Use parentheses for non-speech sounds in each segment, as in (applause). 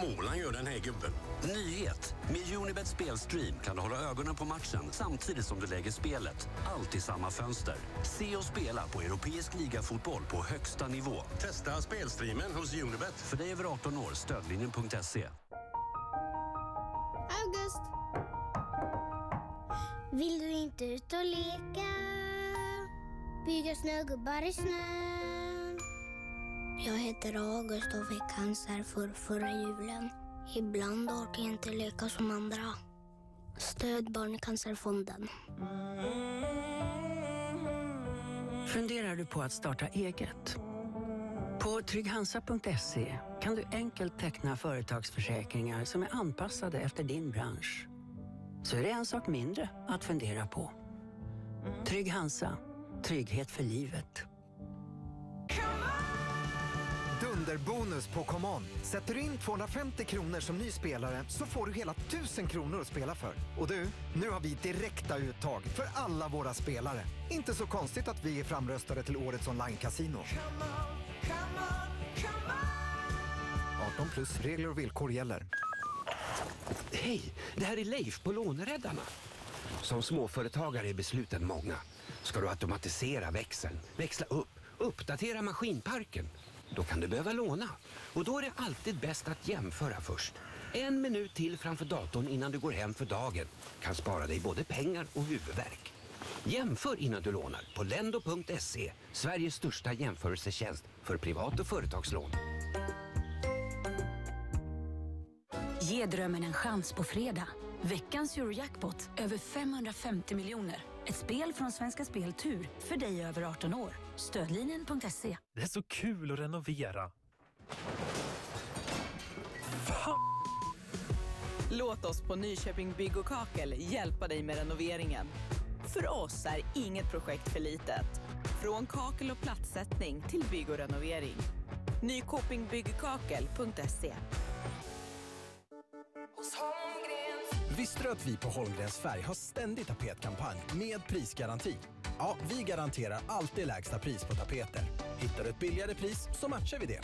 Målan gör den här gubben. Nyhet! Med Unibet Spelstream kan du hålla ögonen på matchen samtidigt som du lägger spelet. Allt i samma fönster. Se och spela på europeisk ligafotboll på högsta nivå. Testa spelstreamen hos Unibet. För dig över 18 år, stödlinjen.se. August. Vill du inte ut och leka? Bygga snögubbar i snön? Jag heter August och fick cancer för förra julen. Ibland orkar jag inte leka som andra. Stöd Barncancerfonden. Funderar du på att starta eget? På trygghansa.se kan du enkelt teckna företagsförsäkringar som är anpassade efter din bransch. Så är det en sak mindre att fundera på. Trygg Hansa. Trygghet för livet. Dunderbonus på ComeOn. Sätter du in 250 kronor som ny spelare så får du hela 1000 kronor att spela för. Och du, nu har vi direkta uttag för alla våra spelare. Inte så konstigt att vi är framröstade till årets online-casino. 18 plus, regler och villkor gäller. Hej, det här är Leif på Låneräddarna. Som småföretagare är besluten många. Ska du automatisera växeln, växla upp, uppdatera maskinparken? Då kan du behöva låna. Och då är det alltid bäst att jämföra först. En minut till framför datorn innan du går hem för dagen kan spara dig både pengar och huvudvärk. Jämför innan du lånar på lendo.se, Sveriges största jämförelsetjänst för privat och företagslån. Ge drömmen en chans på fredag. Veckans Eurojackpot över 550 miljoner. Ett spel från Svenska Spel Tur för dig över 18 år. Stödlinjen.se. Det är så kul att renovera. Fan! Låt oss på Nyköping Bygg och Kakel hjälpa dig med renoveringen. För oss är inget projekt för litet. Från kakel och plattsättning till bygg och renovering. Nykopingbyggkakel.se Visste du att vi på Holmgrens Färg har ständig tapetkampanj med prisgaranti? Ja, vi garanterar alltid lägsta pris på tapeter. Hittar du ett billigare pris så matchar vi det.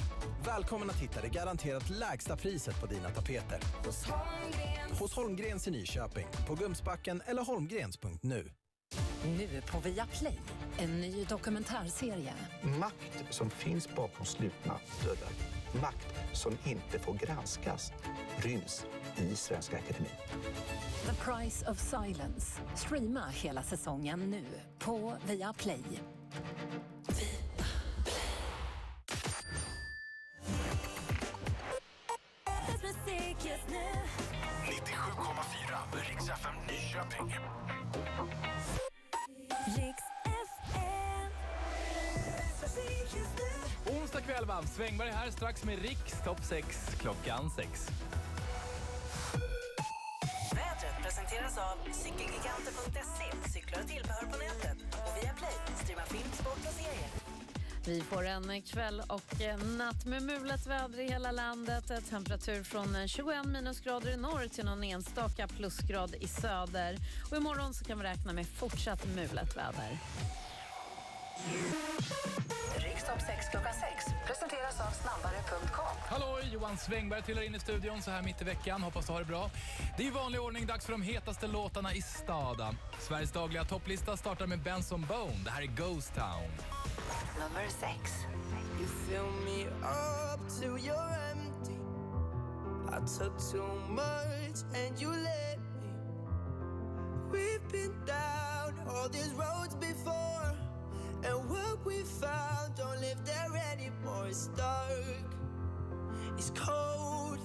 Välkommen att hitta det garanterat lägsta priset på dina tapeter. Hos Holmgrens. Hos Holmgrens i Nyköping, på Gumsbacken eller holmgrens.nu. Nu på Viaplay, en ny dokumentärserie. Makt som finns bakom slutna dörrar. Makt som inte får granskas ryms i Svenska Akademin. The Price of Silence. Streama hela säsongen nu på Viaplay. 97,4 Rix FM Nyköping. Va? Svängberg här strax med Riks topp 6 klockan 6. Vädret presenteras av cykelgiganter.se, cyklar och tillbehör på nätet och via Play, streama film, sport och serier. Vi får en kväll och natt med mulet väder i hela landet. Temperatur från 21 minusgrader i norr till någon enstaka plusgrad i söder. Och imorgon så kan vi räkna med fortsatt mulet väder. Rikstopp 6 klockan 6 presenteras av snabbare.com. Hallå, Johan Svängberg trillar in i studion så här mitt i veckan. Hoppas du har det bra. Det är i vanlig ordning dags för de hetaste låtarna i staden. Sveriges dagliga topplista startar med Benson Bone. Det här är Ghost Town. Nummer 6. You fill me up till you're empty. I took too much and you let me. We've been down all these roads before, and what we found don't live there anymore. It's dark, it's cold.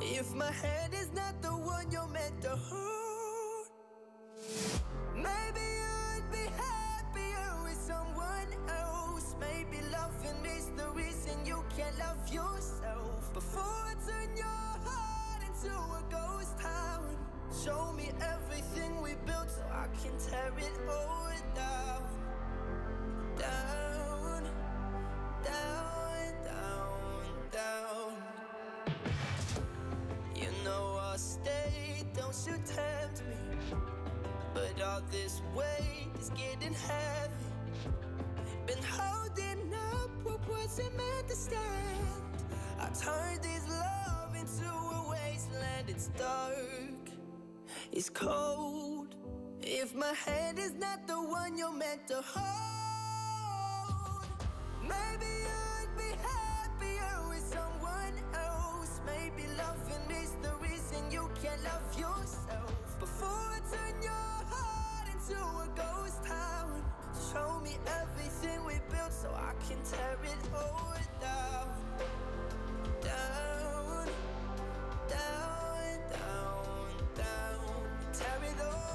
If my hand is not the one you're meant to hold, maybe I'd be happier with someone else. Maybe loving is the reason you can't love yourself. Before I turn your heart into a ghost town, show me everything we built so I can tear it all down. All this weight is getting heavy. Been holding up what wasn't meant to stand. I turned this love into a wasteland. It's dark, it's cold. If my hand is not the one you're meant to hold, down. Down, down, down, down. Tear it all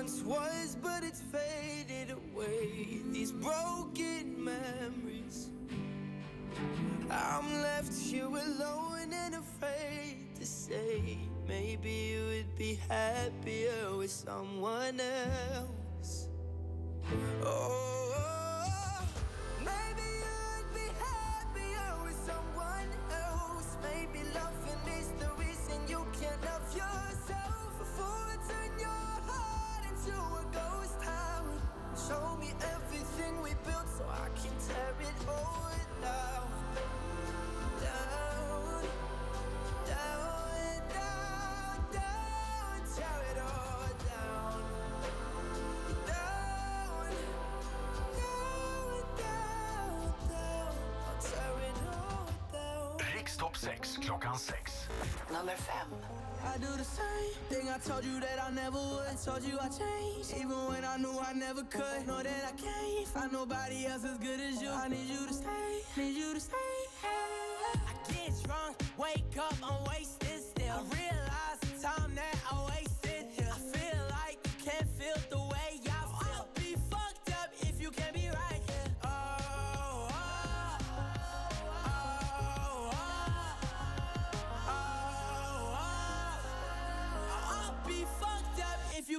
once was, but it's faded away. These broken memories. I'm left here alone and afraid to say. Maybe you would be happier with someone else. Oh, maybe you'd be happier with someone else. Maybe loving is the reason you can't love yourself. Ghost town, show me everything we built so I can tear it all down. Down, down, down, down, tear it all down. Down, down, down, down, I'll tear it all down. Rikstopp 6 klockan 6. Number fem. I do the same thing I told you that I never would. Told you I changed, even when I knew I never could. Know that I can't find nobody else as good as you. I need you to stay, need you to stay. I get drunk, wake up, I'm wasted still. I realize the time that I wasted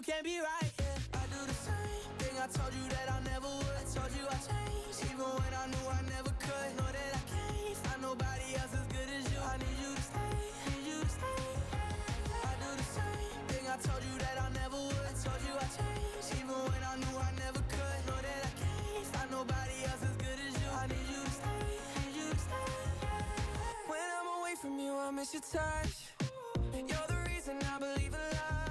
you can't be right here. I do the same thing I told you that I never would. Told you I changed, even when I knew I never could. Know that I can't find nobody else as good as you. I need you to stay, need you to stay. I do the same thing I told you that I never would. Told you I changed, even when I knew I never could. Know that I can't find nobody else as good as you. I need you to stay, need you to stay. When I'm away from you, I miss your touch. You're the reason I believe in love.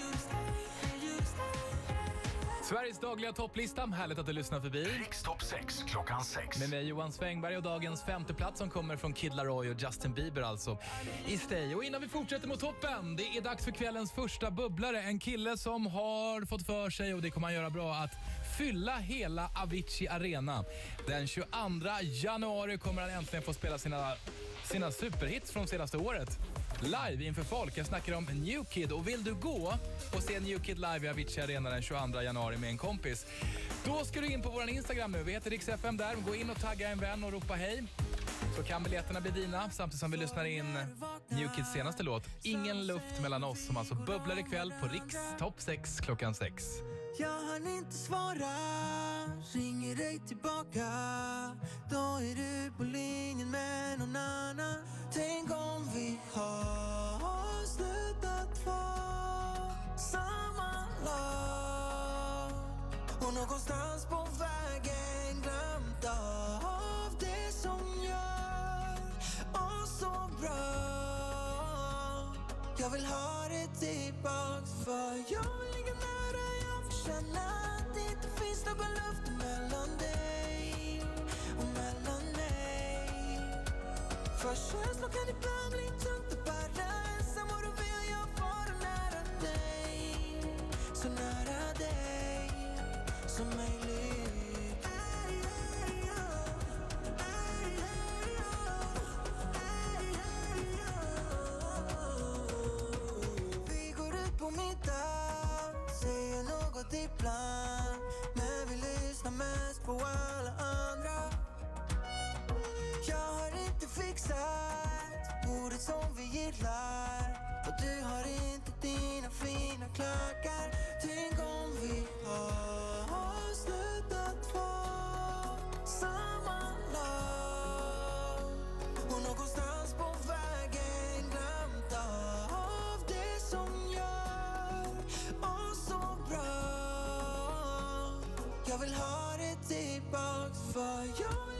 you Sveriges dagliga topplista. Härligt att du lyssnar förbi. Rikstopp 6 klockan 6. Med mig Johan Svängberg och dagens femte plats som kommer från Kid Laroi och Justin Bieber alltså. I Stay. Och innan vi fortsätter mot toppen, det är dags för kvällens första bubblare. En kille som har fått för sig, och det kommer han göra bra, att fylla hela Avicii Arena. Den 22 januari kommer han äntligen få spela sina, sina superhits från senaste året. Live inför folk. Jag snackar om New Kid. Och vill du gå och se New Kid live i Avicii Arena den 22 januari med en kompis, då ska du in på vår Instagram nu. Vi heter riksfm där. Gå in och tagga en vän och ropa hej. Så kan biljetterna bli dina samtidigt som vi lyssnar in New Kids senaste låt Ingen luft mellan oss som alltså bubblar ikväll på Riks topp 6 klockan 6. Jag hann inte svara, ringer dig tillbaka Då är du på linjen med någon annan Tänk om vi har slutat vara samma lag och någonstans på vägen glömt av det som gör oss så bra. Jag vill ha det tillbaks för jag vill ligga nära, jag vill känna att det inte finns någon luft mellan dig och mellan mig för känslor kan ibland bli tungt att bära. Ensam och då vill jag vara nära dig. Så nära dig som möjligt. vill ha det tillbaks för jag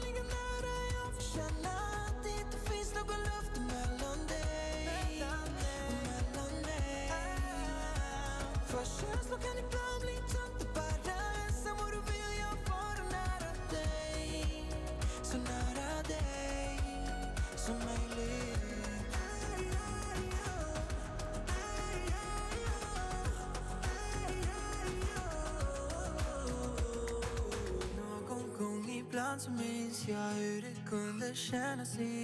Hayatım insya yüreğimde şenasi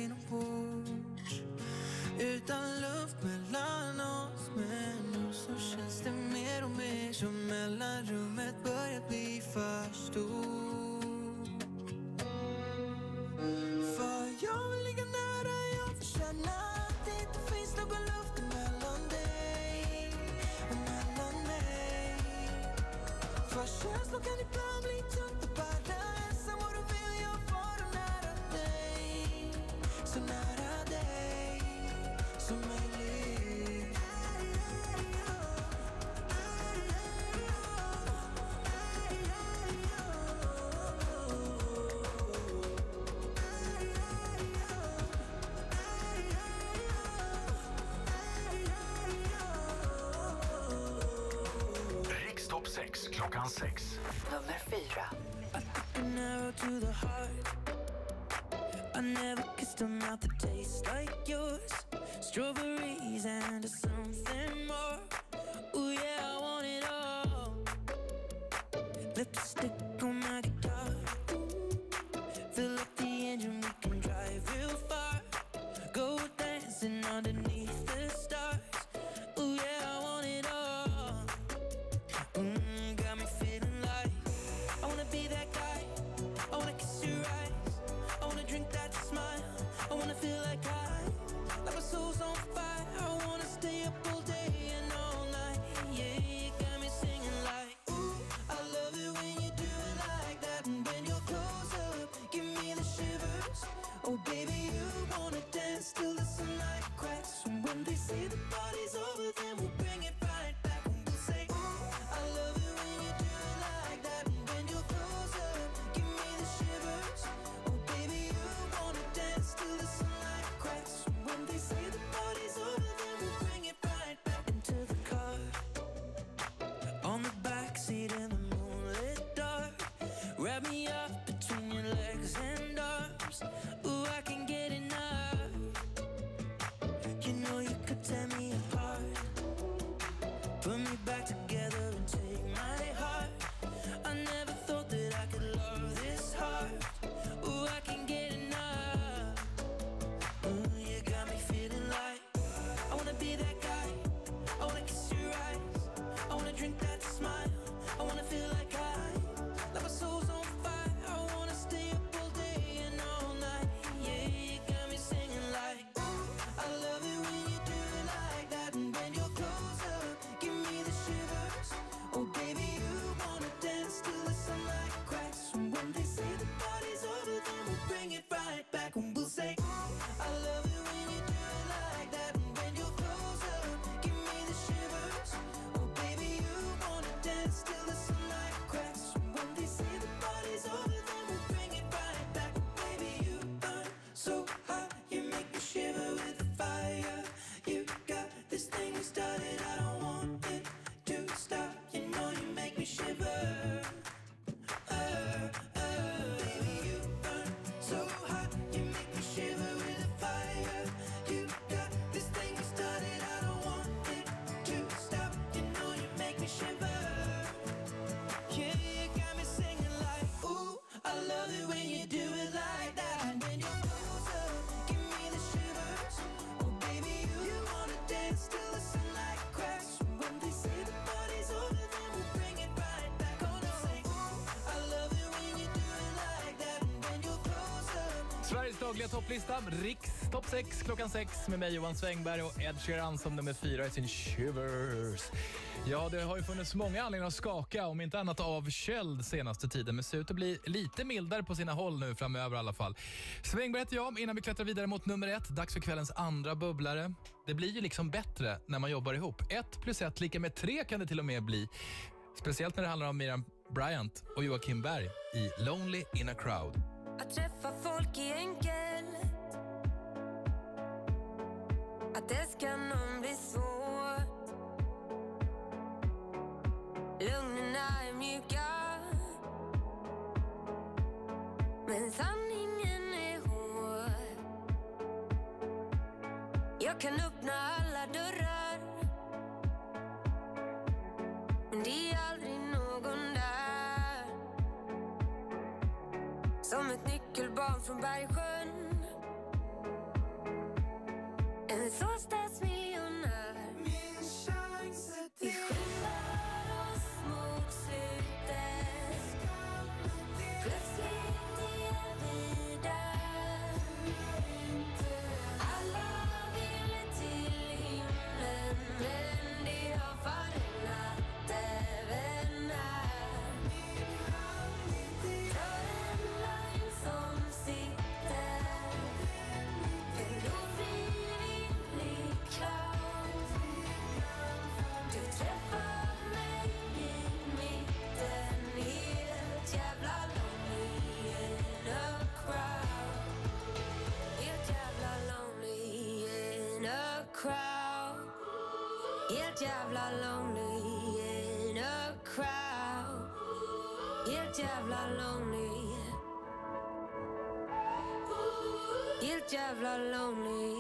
sex, klockan sex. Nummer fyra. I never kissed a mouth that tastes like yours. Strawberry Oh baby, you wanna dance till the sunlight cracks? And when they say the party's over, then we'll bring it back sou Sveriges dagliga topplista, Riks topp 6 klockan 6 med mig Johan Svängberg och Ed Sheeran som nummer fyra i sin Shivers. Ja, det har ju funnits många anledningar att skaka, om inte annat avköld senaste tiden, men ser ut att bli lite mildare på sina håll nu framöver i alla fall. Svängberg heter jag, innan vi klättrar vidare mot nummer ett, dags för kvällens andra bubblare. Det blir ju liksom bättre när man jobbar ihop. Ett plus ett lika med tre kan det till och med bli. Speciellt när det handlar om Miriam Bryant och Joakim Berg i Lonely in a crowd. Att träffa folk är enkelt. Att älska någon blir svårt. Lögnerna är mjuka. Men sanningen är hård. Jag kan öppna alla dörrar. Nyckelbarn från Bergsjön En storstadsmiljonär jävla lonely. Helt jävla lonely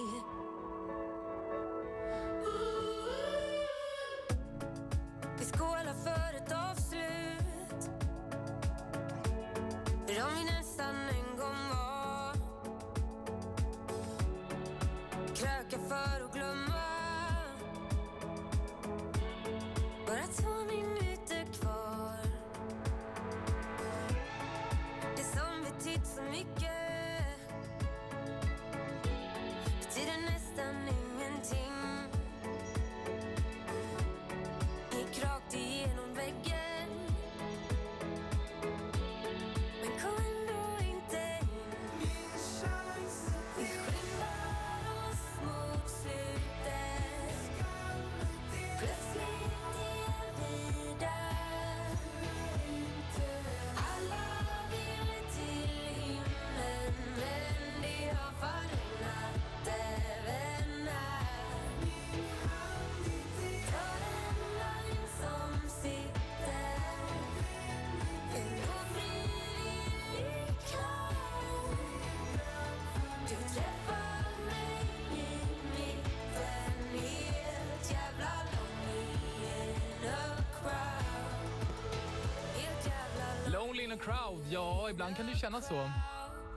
crowd, ja ibland kan det ju kännas så.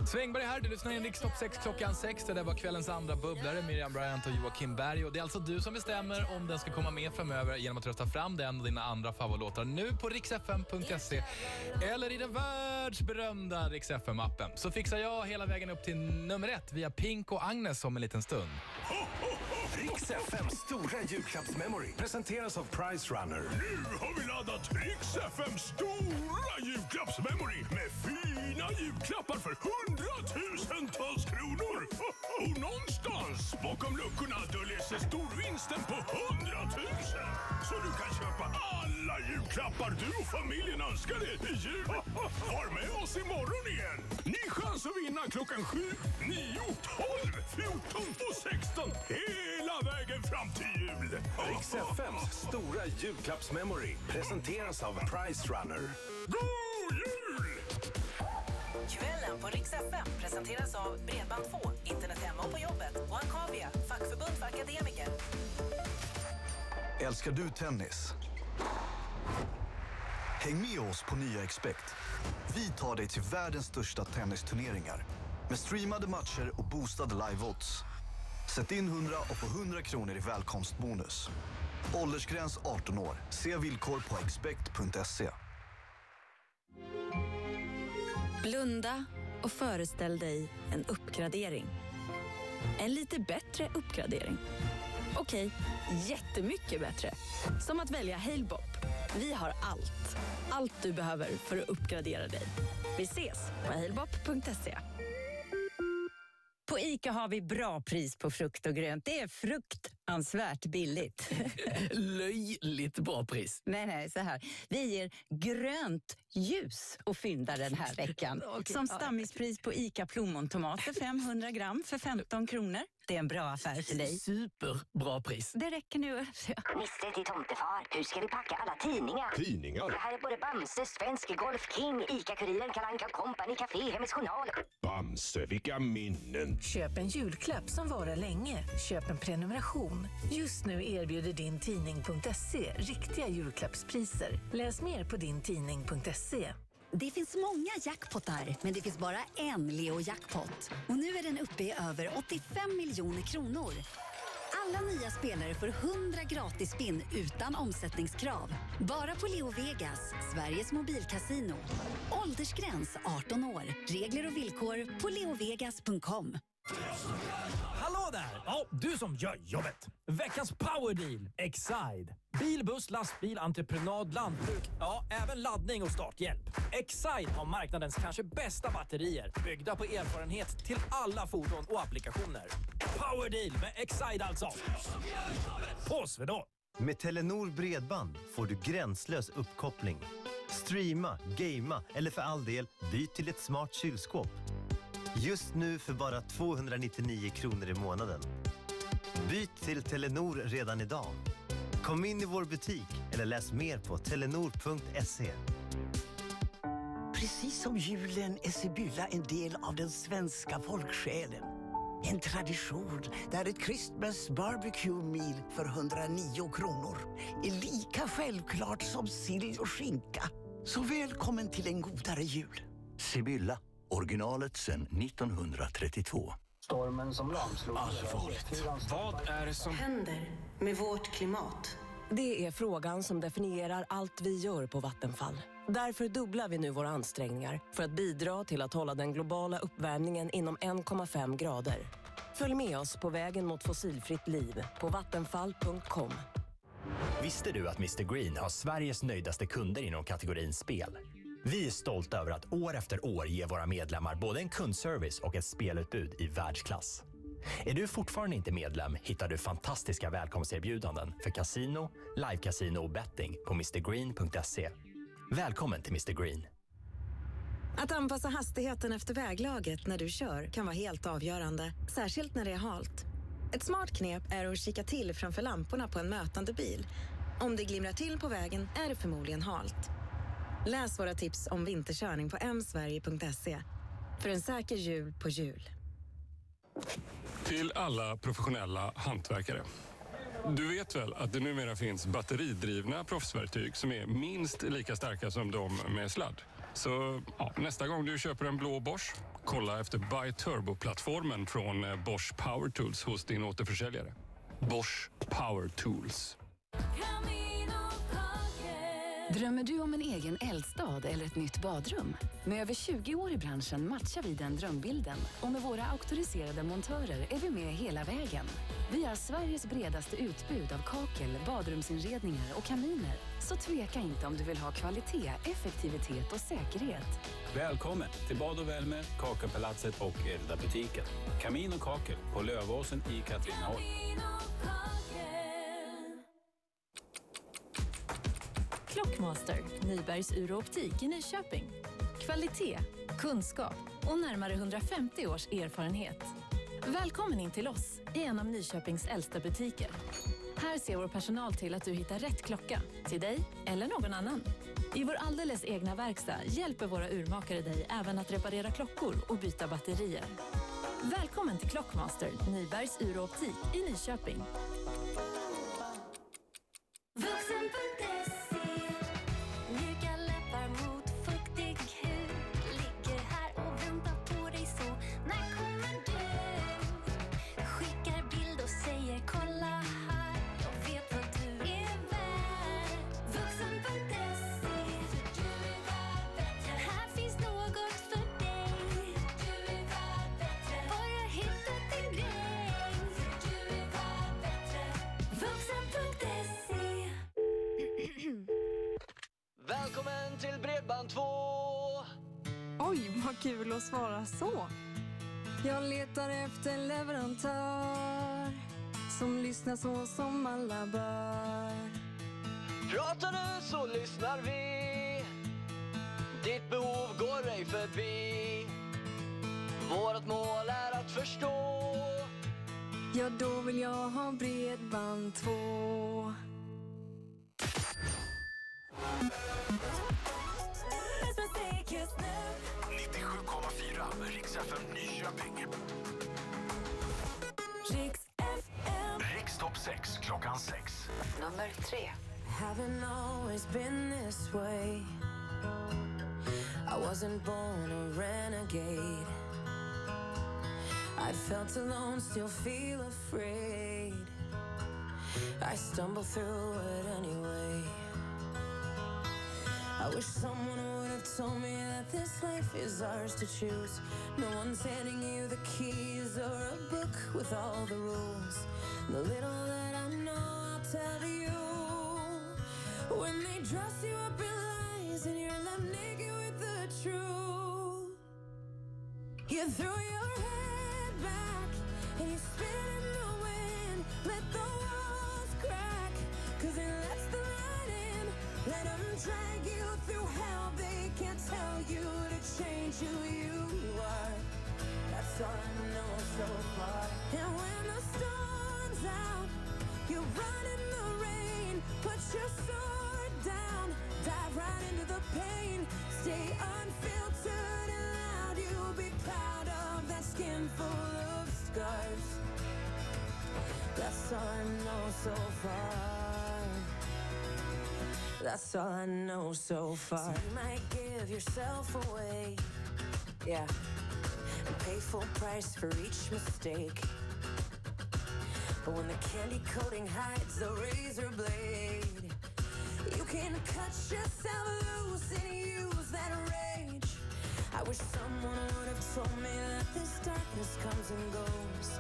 Svängberg här, du lyssnar in Rikstopp 6 klockan 6. Det där var kvällens andra bubblare, Miriam Bryant och Joakim Berg. Och det är alltså du som bestämmer om den ska komma med framöver genom att rösta fram den och dina andra favoritlåtar nu på riksfm.se eller i den världsberömda Riksfm-appen. Så fixar jag hela vägen upp till nummer ett via Pink och Agnes om en liten stund. Riks FMs stora julklappsmemory presenteras av Price Runner. Nu har vi laddat Rix FMs stora julklappsmemory med fina julklappar för hundratusentals kronor. Och någonstans bakom luckorna döljer sig storvinsten på hundratusen. Så du kan köpa alla julklappar du och familjen önskar dig i jul. Var med oss imorgon igen. Ny chans att vinna klockan 7, 9, 12, 14 och 16 hela vägen fram till jul. Riks FMs stora julklappsmemory presenteras av Price Runner. God jul! Kvällen på Rix FM presenteras av Bredband2, internet hemma och på jobbet och Akavia, fackförbund för akademiker. Älskar du tennis? Häng med oss på nya Expect. Vi tar dig till världens största tennisturneringar med streamade matcher och boostade live-odds. Sätt in 100 och få 100 kronor i välkomstbonus. Åldersgräns 18 år. Se villkor på expect.se. Blunda och föreställ dig en uppgradering. En lite bättre uppgradering. Okej, jättemycket bättre. Som att välja Halebop. Vi har allt. Allt du behöver för att uppgradera dig. Vi ses på halebop.se. ICA har vi bra pris på frukt och grönt. Det är fruktansvärt billigt. (laughs) Löjligt bra pris. Nej, nej, så här. Vi ger grönt ljus och fynda den här veckan. (laughs) Okej. Som stammispris på ICA plommontomater 500 gram för 15 kronor. Det är en bra affär för dig. Superbra pris. Det räcker nu. Nisse till tomtefar, hur ska vi packa alla tidningar? Tidningar? Det här är både Bamse, Svensk Golf King, ICA-Kuriren, Kalanka Company, Café, Hemmets Journal. Bamse, vilka minnen! Köp en julklapp som varar länge. Köp en prenumeration. Just nu erbjuder din tidning.se riktiga julklappspriser. Läs mer på Jackpot.se. Det finns många jackpottar, men det finns bara en Leo Jackpot. Och nu är den uppe i över 85 miljoner kronor. Alla nya spelare får 100 gratis spinn utan omsättningskrav. Bara på Leo Vegas, Sveriges mobilkasino. Åldersgräns 18 år. Regler och villkor på leovegas.com. Hallå där! Ja, du som gör jobbet. Veckans powerdeal. Exide. Bil, buss, lastbil, entreprenad, lantbruk. Ja, även laddning och starthjälp. Exide har marknadens kanske bästa batterier. Byggda på erfarenhet till alla fordon och applikationer. Powerdeal med Exide, alltså. På Swedol. Med Telenor Bredband får du gränslös uppkoppling. Streama, gamea eller för all del, byt till ett smart kylskåp. Just nu för bara 299 kronor i månaden. Byt till Telenor redan idag. Kom in i vår butik eller läs mer på telenor.se. Precis som julen är Sibylla en del av den svenska folksjälen. En tradition där ett Christmas barbecue meal för 109 kronor är lika självklart som sill och skinka. Så välkommen till en godare jul. Sibylla, originalet sedan 1932. Stormen som lamslog Allvarligt. Vad är det som händer med vårt klimat? Det är frågan som definierar allt vi gör på Vattenfall. Därför dubblar vi nu våra ansträngningar för att bidra till att hålla den globala uppvärmningen inom 1,5 grader. Följ med oss på vägen mot fossilfritt liv på vattenfall.com. Visste du att Mr Green har Sveriges nöjdaste kunder inom kategorin spel? Vi är stolta över att år efter år ge våra medlemmar både en kundservice och ett spelutbud i världsklass. Är du fortfarande inte medlem hittar du fantastiska välkomsterbjudanden för kasino, livekasino och betting på mrgreen.se. Välkommen till Mr Green. Att anpassa hastigheten efter väglaget när du kör kan vara helt avgörande, särskilt när det är halt. Ett smart knep är att kika till framför lamporna på en mötande bil. Om det glimrar till på vägen är det förmodligen halt. Läs våra tips om vinterkörning på msverige.se. För en säker jul på jul. Till alla professionella hantverkare. Du vet väl att det numera finns batteridrivna proffsverktyg som är minst lika starka som de med sladd? Så ja, nästa gång du köper en blå Bosch, kolla efter Buy Turbo-plattformen från eh, Bosch Power Tools hos din återförsäljare. Bosch Power Tools. Drömmer du om en egen eldstad eller ett nytt badrum? Med över 20 år i branschen matchar vi den drömbilden och med våra auktoriserade montörer är vi med hela vägen. Vi har Sveriges bredaste utbud av kakel, badrumsinredningar och kaminer. Så tveka inte om du vill ha kvalitet, effektivitet och säkerhet. Välkommen till Bad och Värme, Kakelpalatset och Elda-butiken. Kamin och kakel på Lövåsen i Katrineholm. Clockmaster, Nybergs Ur och Optik i Nyköping. Kvalitet, kunskap och närmare 150 års erfarenhet. Välkommen in till oss i en av Nyköpings äldsta butiker. Här ser vår personal till att du hittar rätt klocka till dig eller någon annan. I vår alldeles egna verkstad hjälper våra urmakare dig även att reparera klockor och byta batterier. Välkommen till Clockmaster, Nybergs Ur och Optik i Nyköping. Vuxenpeng. Oj, vad kul att svara så. Jag letar efter en leverantör som lyssnar så som alla bör. Pratar du så lyssnar vi. Ditt behov går ej förbi. Vårt mål är att förstå. Ja, då vill jag ha bredband 2. Haven't always been this way. I wasn't born a renegade. I felt alone, still feel afraid. I stumble through it anyway. I wish someone would have told me that this life is ours to choose. No one's handing you the keys or a book with all the rules. The little that I know, I'll tell you. When they dress you up in lies and you're left naked with the truth, you throw your head back and you spin in the wind. Let the walls crack, cause it lets the light in. Let them drag you through hell. They can't tell you to change who you are. That's all I know so far. And when the storm's out, you run in the rain. Put your sword down, dive right into the pain. Stay unfiltered and loud. You'll be proud of that skin full of scars. That's all I know so far. That's all I know so far. So you might give yourself away. Yeah. And pay full price for each mistake. But when the candy coating hides the razor blade, you can cut yourself loose and use that rage. I wish someone would have told me that this darkness comes and goes.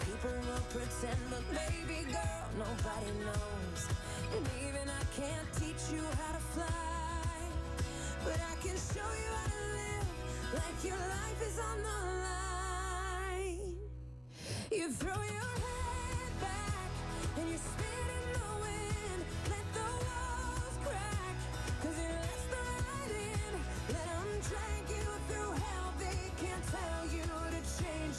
People will pretend, but baby girl, nobody knows. And even I can't teach you how to fly, but I can show you how to live like your life is on the line. You throw your head back and you spin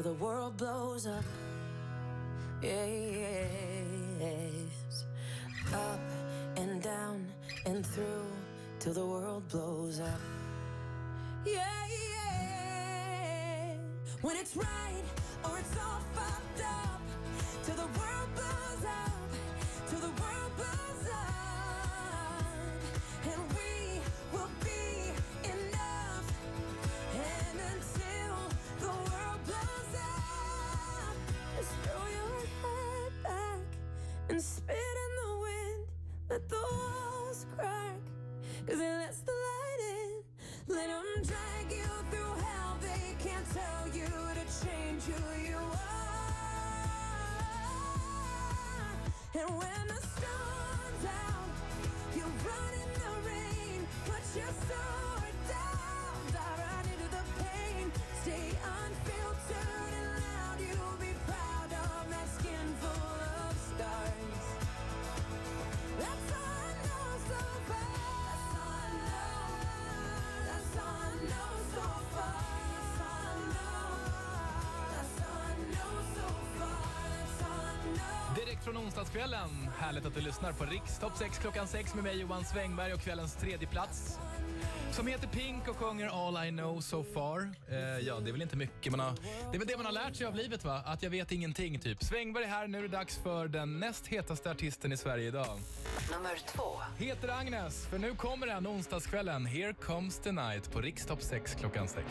till the world blows up. Yeah, up and down and through till the world blows up. Yeah, yeah. When it's right or it's all fucked up till the world blows up, till the world blows. when I från onsdagskvällen. Härligt att du lyssnar på Rikstopp 6 klockan 6 med mig Johan Svängberg och kvällens tredje plats som heter Pink och sjunger All I know so far. Eh, ja, det är väl inte mycket man har... Det är väl det man har lärt sig av livet va? Att jag vet ingenting typ. Svängberg är här, nu är det dags för den näst hetaste artisten i Sverige idag. Nummer två. Heter Agnes, för nu kommer den onsdagskvällen. Here comes the night på Rikstopp 6 klockan 6.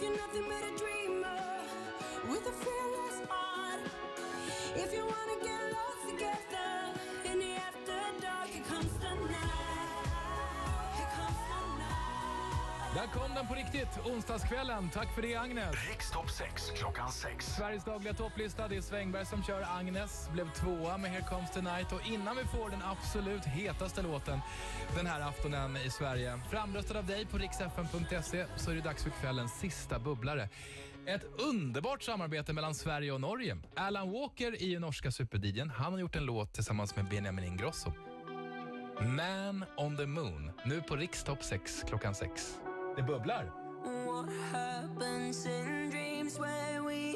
You're nothing but a Där kom den på riktigt, onsdagskvällen. Tack för det Agnes. Rikstopp 6 klockan 6. Sveriges dagliga topplista, det är Svängberg som kör. Agnes blev tvåa med Here comes the night och innan vi får den absolut hetaste låten den här aftonen i Sverige, framröstad av dig på riksfn.se, så är det dags för kvällens sista bubblare. Ett underbart samarbete mellan Sverige och Norge. Alan Walker i norska superdjn, han har gjort en låt tillsammans med Benjamin Ingrosso. Man on the moon, nu på Rikstopp 6 klockan 6. Det bubblar. What happens in dreams where we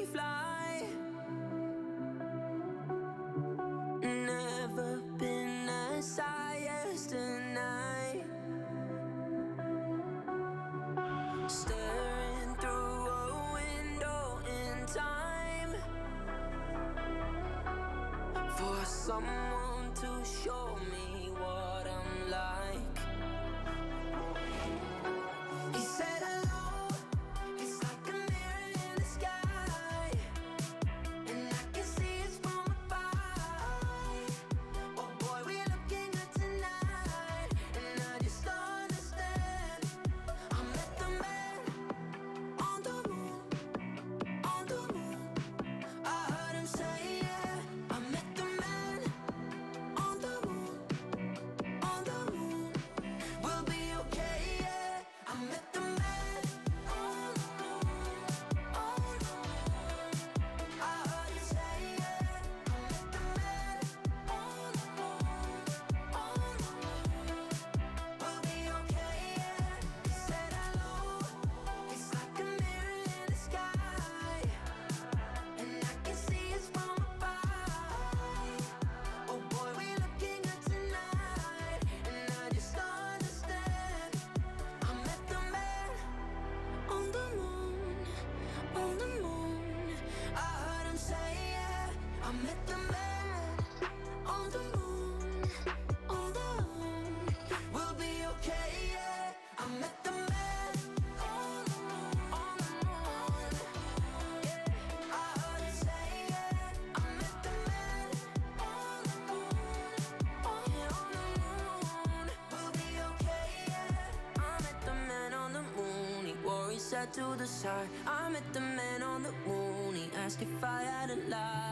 his to the side. I met the man on the moon. He asked if I had a lie.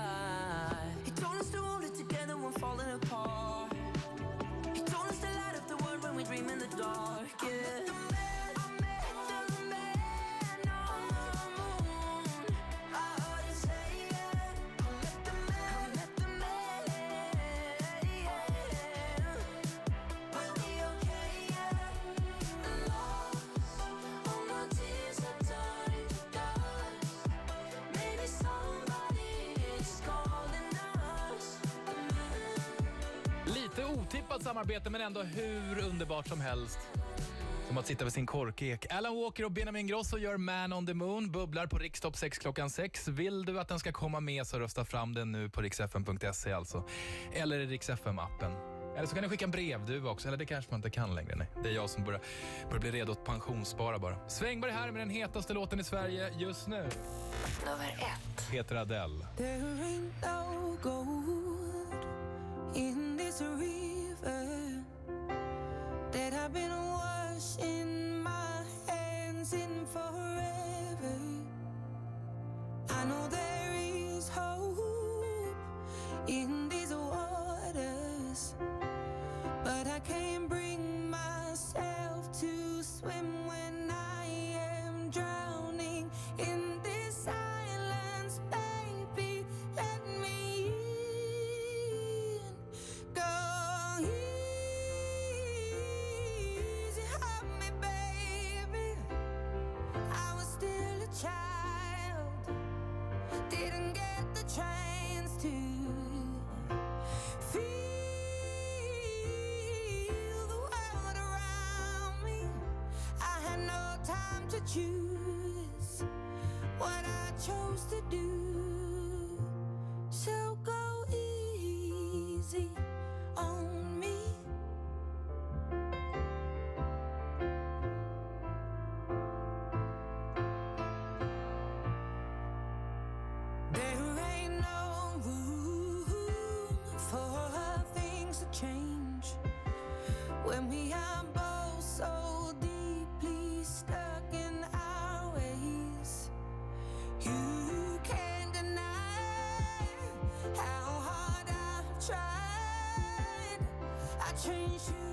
Otippat samarbete men ändå hur underbart som helst. Som att sitta vid sin korkek. Alan Walker och Benjamin Grosso gör Man on the Moon, bubblar på Rikstopp 6 klockan 6. Vill du att den ska komma med så rösta fram den nu på riksfn.se alltså. Eller i riksfm-appen. Eller så kan ni skicka en brevduva också, eller det kanske man inte kan längre. Nej. Det är jag som börjar, börjar bli redo att pensionsspara bara. Svängberg här med den hetaste låten i Sverige just nu. Nummer ett. Heter Adele. In this river that I've been washing my hands in forever. I know there is hope in these waters, but I can't bring myself to swim change you.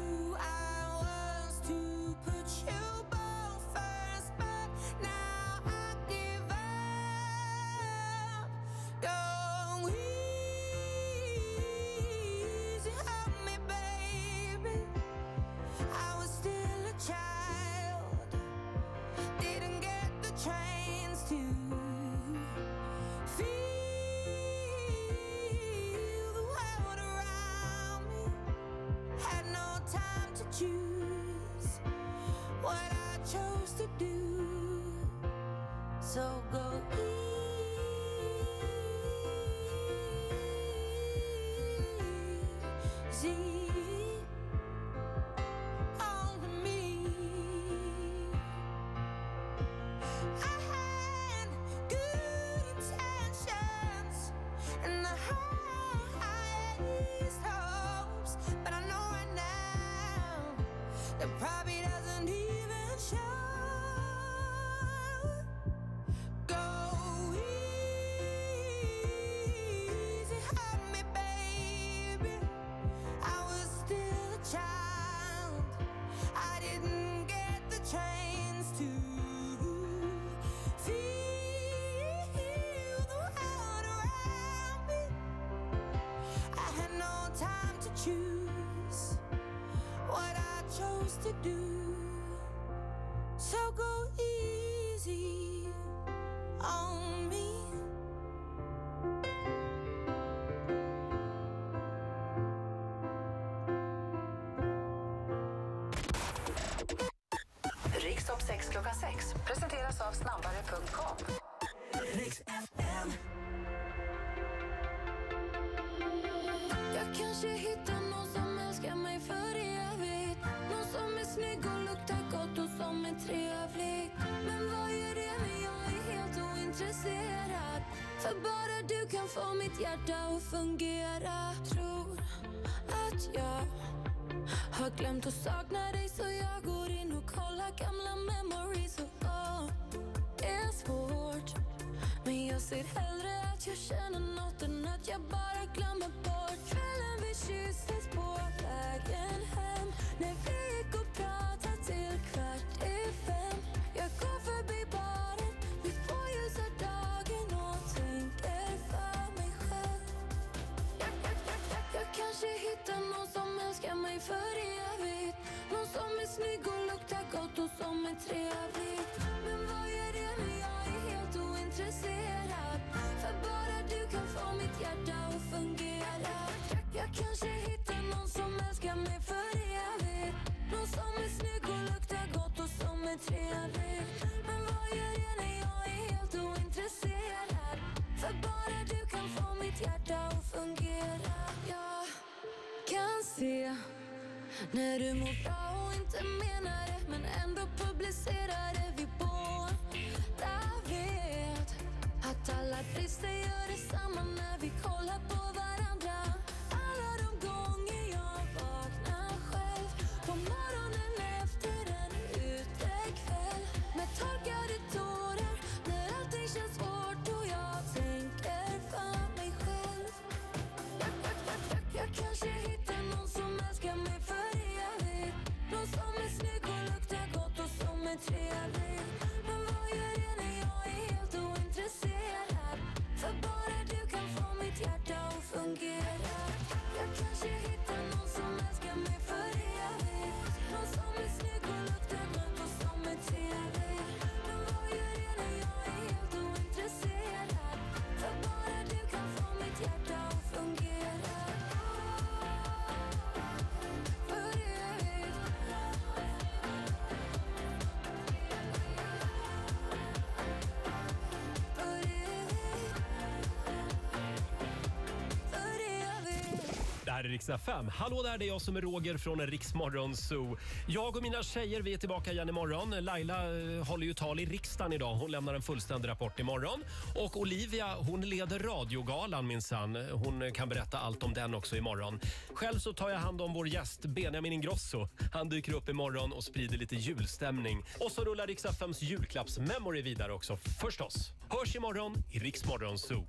Choose what I chose to do. So go easy choose what I chose to do. So go easy on me. Rikstopp 6 klockan 6 presenteras av snabbare.com. få mitt hjärta att fungera. Tror att jag har glömt att sakna dig så jag går in och kollar gamla memories. Och åh, det är svårt. Men jag ser hellre att jag känner något än att jag bara glömmer bort. Kvällen vi kysstes för evigt. Någon som är snygg och luktar gott och som är trevlig. Men vad gör det när jag är helt ointresserad? För bara du kan få mitt hjärta att fungera. Jag, kanske hittar någon som älskar mig för evigt. Någon som är snygg och luktar gott och som är trevlig. Men vad gör det när jag är helt ointresserad? För bara du kan få mitt hjärta att fungera. Jag kan se när du mår bra och inte menar det men ändå publicerar det vi båda vet att alla brister gör detsamma när vi kollar på varandra. Alla de gånger För bara du kan få mitt hjärta att fungera Riksdag 5. Hallå där, det är jag som är Roger från Riksmorgon Zoo. Jag och mina tjejer vi är tillbaka igen imorgon. Laila eh, håller ju tal i riksdagen idag. Hon lämnar en fullständig rapport imorgon. Och Olivia hon leder radiogalan minsann. Hon kan berätta allt om den också imorgon. Själv så tar jag hand om vår gäst Benjamin Ingrosso. Han dyker upp imorgon och sprider lite julstämning. Och så rullar Riksdag 5s julklappsmemory vidare också förstås. Hörs imorgon i Riksmorgon Zoo.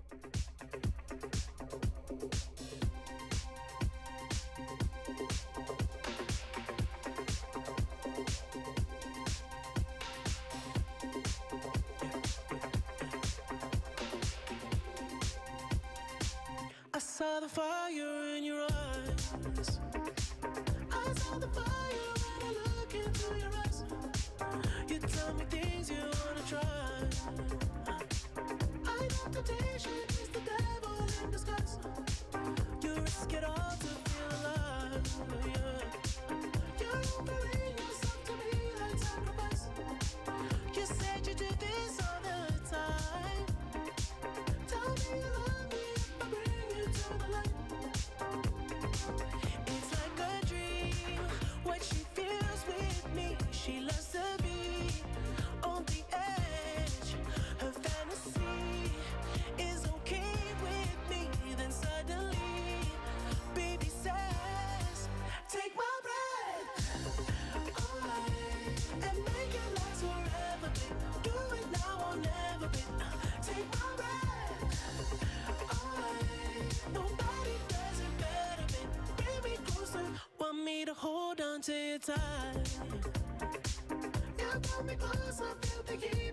fire in your eyes. I saw the fire when I look into your eyes. You tell me things you wanna try. I know temptation is the devil in disguise. You risk it all to feel alive. me to hold on to your time. Now pull me close, I feel the heat.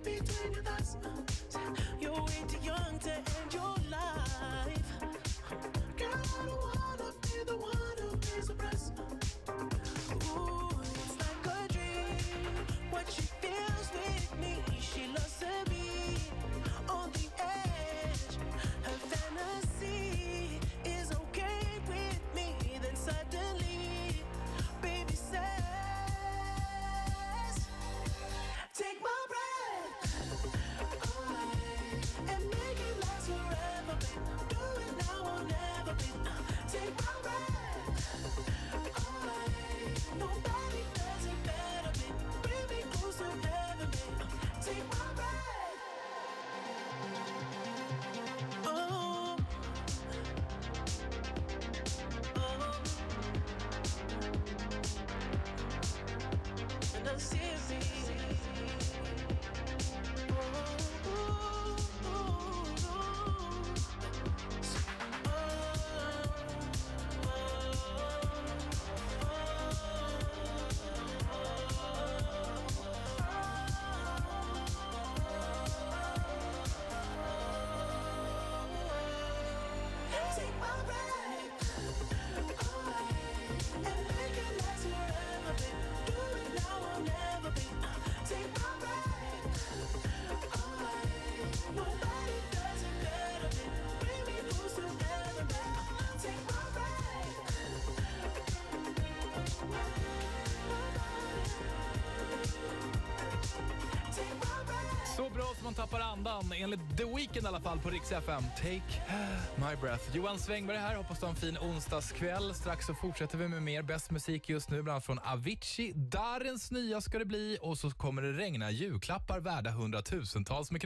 Så bra som man tappar andan, enligt The Weeknd i alla fall på Rix FM. Take my breath. Johan Svängberg här, hoppas du har en fin onsdagskväll. Strax så fortsätter vi med mer bäst musik just nu, bland annat från Avicii. Darrens nya ska det bli och så kommer det regna julklappar värda hundratusentals med